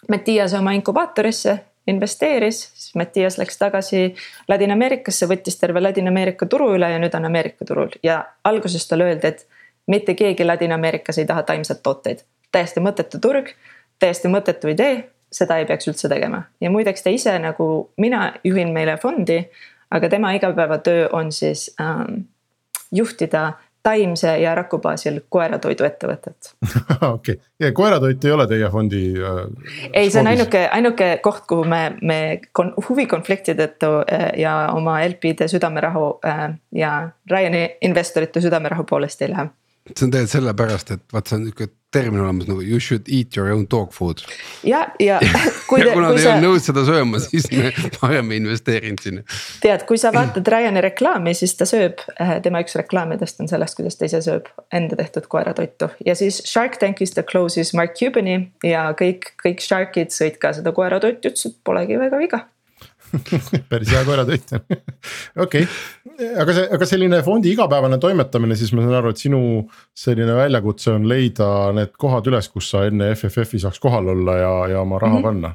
Mattiase oma inkubaatorisse, investeeris, siis Mattias läks tagasi Ladina-Ameerikasse, võttis terve Ladina-Ameerika turu üle ja nüüd on Ameerika turul ja alguses talle öeldi, et mitte keegi Ladina-Ameerikas ei taha taimset tooteid. täiesti mõttetu turg, täiesti mõttetu idee, seda ei peaks üldse tegema ja muideks ta ise nagu mina juhin meile fondi, aga tema igapäevatöö on siis ähm, juhtida Taimse ja Raku baasil koeratoiduettevõtet. okei, ja koeratoit ei ole teie fondi äh,. ei, see on ainuke, ainuke koht, kuhu me, me kon, huvikonflikti tõttu äh, ja oma LP-de südamerahu äh, ja Ryani investorite südamerahu poolest ei lähe. See on tegelikult sellepärast, et vaat see on nihuke termin olemas nagu you should eat your own dog food. ja, ja kui te, kuna te ei sa... olnud nõus seda sööma, siis me varem ei investeerinud sinna. tead, kui sa vaatad Ryani reklaami, siis ta sööb, äh, tema üks reklaamidest on sellest, kuidas ta ise sööb enda tehtud koeratoitu ja siis Shark Tankis ta close'is Mark Cuban'i ja kõik, kõik Sharkid sõid ka seda koeratoitu, ütles, et polegi väga viga päris hea koeratoit on okei aga see, aga selline fondi igapäevane toimetamine, siis ma saan aru, et sinu selline väljakutse on leida need kohad üles, kus sa enne FFF-i saaks kohal olla ja, ja oma raha mm -hmm. panna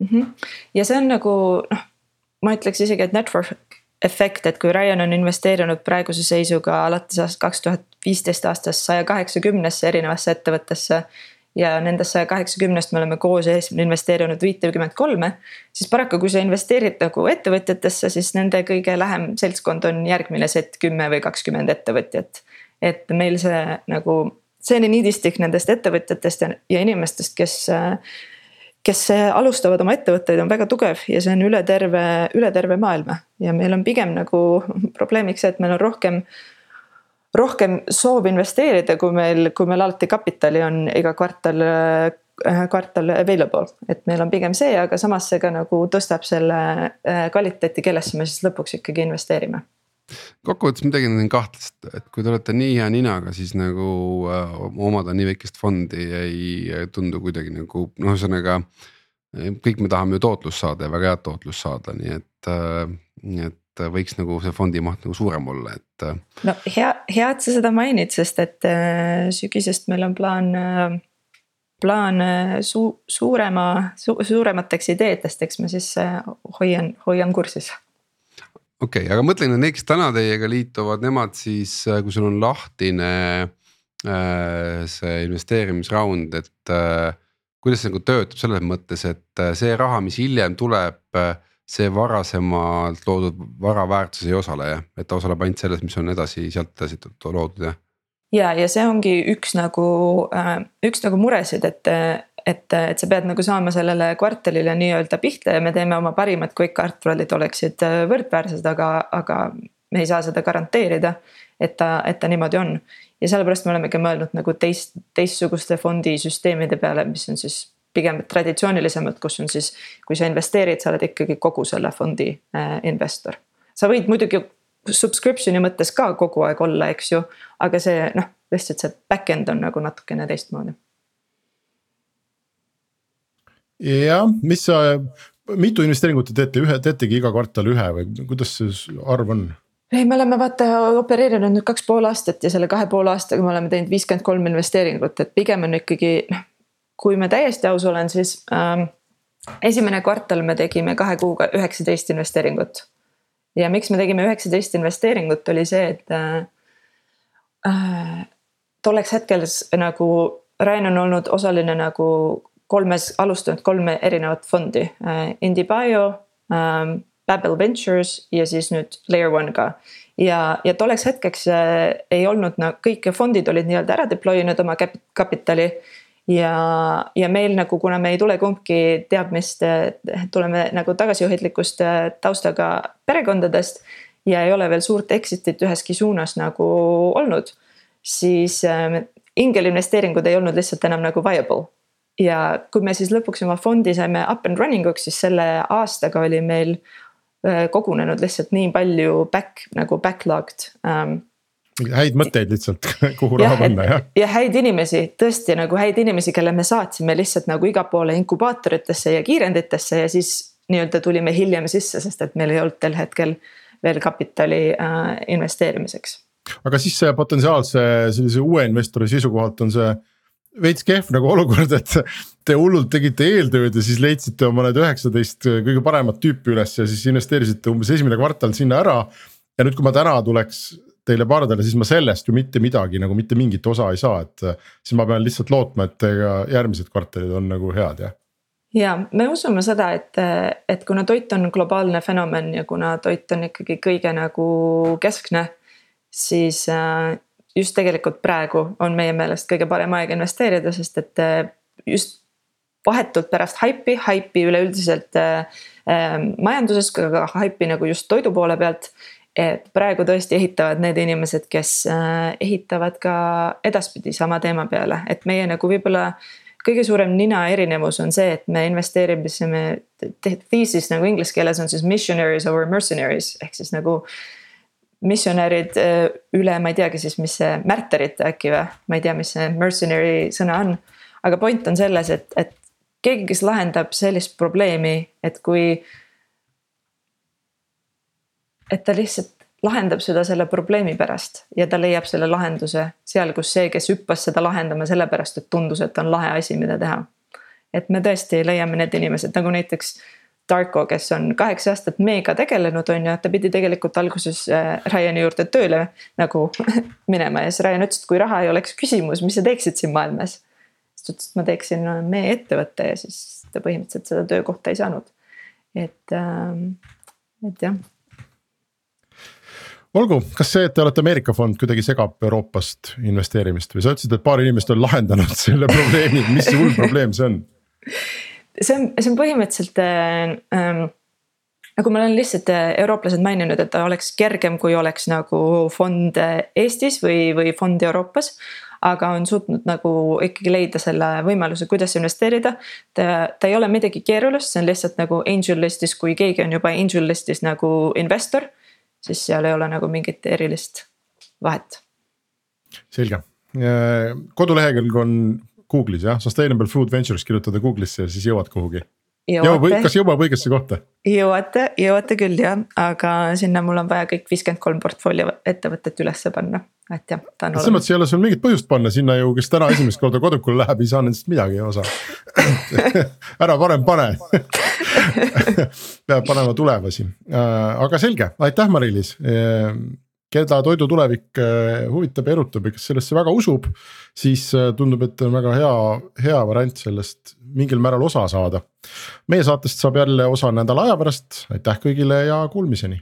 mm. -hmm. ja see on nagu noh, ma ütleks isegi, et network efekt, et kui Ryan on investeerinud praeguse seisuga alates aastast kaks tuhat viisteist aastast saja kaheksakümnesse erinevasse ettevõttesse ja nendest saja kaheksakümnest me oleme koos investeerinud viitekümmet kolme. siis paraku, kui sa investeerid nagu ettevõtjatesse, siis nende kõige lähem seltskond on järgmine set kümme või kakskümmend ettevõtjat. et meil see nagu, selline niidistik nendest ettevõtjatest ja, ja inimestest, kes kes alustavad oma ettevõtteid, on väga tugev ja see on üle terve, üle terve maailma ja meil on pigem nagu probleemiks see, et meil on rohkem rohkem soov investeerida, kui meil, kui meil alati kapitali on iga kvartal äh, kvartal available, et meil on pigem see, aga samas see ka nagu tõstab selle äh, kvaliteeti, kellesse me siis lõpuks ikkagi investeerime kokkuvõttes midagi on kahtlast, et kui te olete nii hea ninaga, siis nagu äh, omada nii väikest fondi ei tundu kuidagi nagu noh, ühesõnaga. kõik me tahame ju tootlust saada ja väga head tootlust saada, nii et, nii et et võiks nagu see fondi maht nagu suurem olla, et. Äh, no hea, hea, et sa seda mainid, sest et äh, sügisest meil on plaan äh, plaan su-, suurema su,, suuremateks ideedest, eks ma siis hoian, hoian kursis. okei okay,, aga mõtlen, et need, kes täna teiega liituvad, nemad siis, äh, kui sul on lahtine äh, see investeerimisraund, et äh, kuidas see nagu töötab selles mõttes, et see raha, mis hiljem tuleb, see varasemalt loodud vara väärtuses ei osale jah, et ta osaleb ainult selles, mis on edasi sealt edasi loodud jah? ja, ja see ongi üks nagu, üks nagu muresid, et et, et sa pead nagu saama sellele kvartalile nii-öelda pihta ja me teeme oma parimad, kui kvartalid oleksid äh, võrdväärsed, aga, aga me ei saa seda garanteerida. et ta, et ta niimoodi on ja sellepärast me olemegi mõelnud nagu teist, teistsuguste fondisüsteemide peale, mis on siis pigem traditsioonilisemad, kus on siis, kui sa investeerid, sa oled ikkagi kogu selle fondi äh, investor. sa võid muidugi subscription'i mõttes ka kogu aeg olla, eks ju, aga see noh, lihtsalt see back-end on nagu natukene teistmoodi jah, mis sa, mitu investeeringut te teete, ühe, teetegi iga kvartal ühe või kuidas see arv on? ei, me oleme vaata opereerinud nüüd kaks pool aastat ja selle kahe poole aastaga me oleme teinud viiskümmend kolm investeeringut, et pigem on ikkagi noh. Kui ma täiesti aus olen, siis ähm, esimene kvartal me tegime kahe kuuga üheksateist investeeringut. ja miks me tegime üheksateist investeeringut, oli see, et äh, äh tolleks hetkel nagu Rain on olnud osaline nagu kolmes, alustanud kolme erinevat fondi äh,, IndieBio ähm,, Babel Ventures ja siis nüüd Layer One ka. ja, ja tolleks hetkeks äh, ei olnud nagu kõik fondid olid nii-öelda ära deploy inud oma kapitali. Ja, ja meil nagu, kuna me ei tule kumbki teadmist, tuleme nagu tagasihoidlikust äh, taustaga perekondadest. ja ei ole veel suurt exit'it üheski suunas nagu olnud, siis äh, ingelinvesteeringud ei olnud lihtsalt enam nagu viable ja kui me siis lõpuks oma fondi saime up and running uks, siis selle aastaga oli meil äh, kogunenud lihtsalt nii palju back nagu backlogged um, häid mõtteid lihtsalt, kuhu raha panna jah. ja häid inimesi, tõesti nagu häid inimesi, kelle me saatsime lihtsalt nagu igale poole inkubaatoritesse ja kiirenditesse ja siis nii-öelda tulime hiljem sisse, sest et meil ei olnud tel hetkel veel kapitali äh, investeerimiseks. aga siis see potentsiaalse sellise uue investori seisukohalt on see veits kehv nagu olukord, et te hullult tegite eeltööd ja siis leidsite oma need üheksateist kõige paremat tüüpi üles ja siis investeerisite umbes esimene kvartal sinna ära. ja nüüd, kui ma täna tuleks teile pardale, siis ma sellest ju mitte midagi nagu mitte mingit osa ei saa, et siis ma pean lihtsalt lootma, et järgmised kvartalid on nagu head, jah ja me usume seda, et, et kuna toit on globaalne fenomen ja kuna toit on ikkagi kõige nagu keskne, siis äh, just tegelikult praegu on meie meelest kõige parem aeg investeerida, sest et äh, just vahetult pärast haipi, haipi üleüldiselt äh, äh, majanduses, aga haipi nagu just toidu poole pealt. Et praegu tõesti ehitavad need inimesed, kes äh, ehitavad ka edaspidi sama teema peale, et meie nagu võib-olla kõige suurem nina erinevus on see, et me investeerimisime, thesis nagu inglise keeles on siis missionaries over mercenaries ehk siis nagu missionärid äh, üle, ma ei teagi siis, mis see, märterid äkki või, ma ei tea, mis see mercenary sõna on. aga point on selles, et, et keegi, kes lahendab sellist probleemi, et kui. Et ta lihtsalt lahendab seda selle probleemi pärast ja ta leiab selle lahenduse seal, kus see, kes hüppas seda lahendama sellepärast, et tundus, et on lahe asi, mida teha. et me tõesti leiame need inimesed nagu näiteks Darko, kes on kaheksa aastat meega tegelenud, on ju, ta pidi tegelikult alguses äh, Ryan'i juurde tööle nagu minema ja siis Ryan ütles, et kui raha ei oleks küsimus, mis sa teeksid siin maailmas. siis ta ütles, et ma teeksin meie ettevõtte ja siis ta põhimõtteliselt seda töökohta ei saanud. et, ähm, et jah olgu, kas see, et te olete Ameerika fond kuidagi segab Euroopast investeerimist või sa ütlesid, et paar inimest on lahendanud selle probleemi, mis see hull probleem see on? see on, see on põhimõtteliselt äh, ähm, nagu ma olen lihtsalt äh, eurooplased maininud, et ta oleks kergem, kui oleks nagu fond äh, Eestis või, või fond Euroopas. aga on suutnud nagu ikkagi leida selle võimaluse, kuidas investeerida. ta, ta ei ole midagi keerulist, see on lihtsalt nagu angel list'is, kui keegi on juba angel list'is nagu investor. Siis seal ei ole nagu mingit erilist vahet. selge, kodulehekülg on Google'is jah, Sustainable Food Ventures kirjutada Google'isse ja siis jõuad kuhugi. Jõuab, kas jõuab õigesse kohta? jõuate, jõuate küll jah, aga sinna mul on vaja kõik viiskümmend kolm portfoolio ettevõtet ülesse panna, et jah, ta on selles mõttes ei ole sul mingit põhjust panna sinna ju, kes täna esimest korda kodukule läheb, ei saa nendest midagi osa. Ära parem pane. Peab panema tulevasi, äh, aga selge, aitäh, Mari-Liis. Keda toidu tulevik äh, huvitab ja erutab ja kes sellesse väga usub, siis äh, tundub, et on väga hea, hea variant sellest mingil määral osa saada. meie saatest saab jälle osa nädala aja pärast, aitäh kõigile ja kuulmiseni